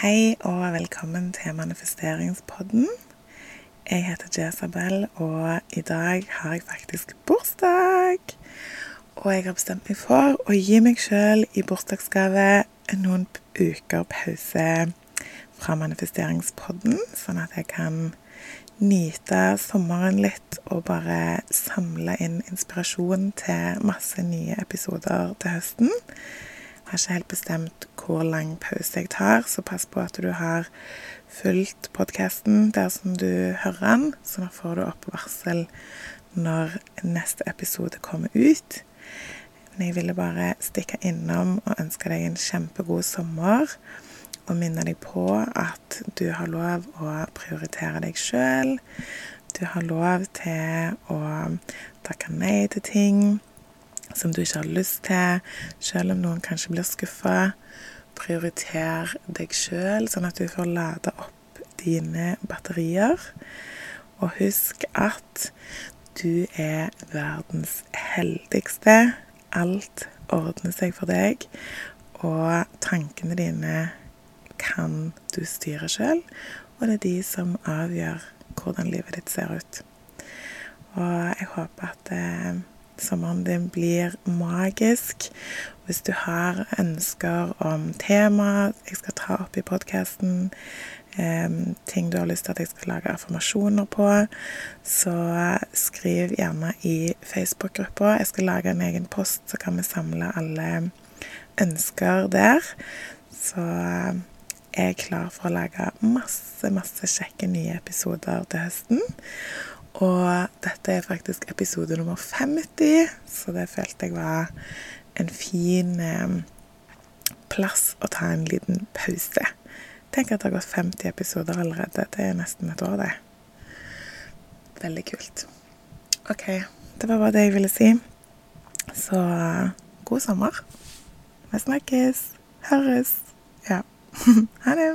Hei og velkommen til manifesteringspodden. Jeg heter Jezabel, og i dag har jeg faktisk bursdag. Og jeg har bestemt meg for å gi meg sjøl i bursdagsgave noen uker pause fra manifesteringspodden, sånn at jeg kan nyte sommeren litt og bare samle inn inspirasjon til masse nye episoder til høsten. Jeg har ikke helt bestemt hvor lang pause jeg tar, så pass på at du har fulgt podkasten der som du hører den, så da får du opp varsel når neste episode kommer ut. Men jeg ville bare stikke innom og ønske deg en kjempegod sommer. Og minne deg på at du har lov å prioritere deg sjøl. Du har lov til å takke nei til ting som du ikke har lyst til, selv om noen kanskje blir skuffa. Prioriter deg sjøl, sånn at du får lada opp dine batterier. Og husk at du er verdens heldigste. Alt ordner seg for deg, og tankene dine kan du styre sjøl. Og det er de som avgjør hvordan livet ditt ser ut. Og jeg håper at eh, sommeren din blir magisk. Hvis du har ønsker om tema jeg skal ta opp i podkasten, ting du har lyst til at jeg skal lage affirmasjoner på, så skriv gjerne i Facebook-gruppa. Jeg skal lage en egen post, så kan vi samle alle ønsker der. Så jeg er klar for å lage masse, masse kjekke nye episoder til høsten. Og dette er faktisk episode nummer 50, så det følte jeg var en fin eh, plass å ta en liten pause. Tenk at det har gått 50 episoder allerede. Det er nesten et år, det. Veldig kult. OK. Det var bare det jeg ville si. Så god sommer. Vi snakkes. Høres. Ja. ha det.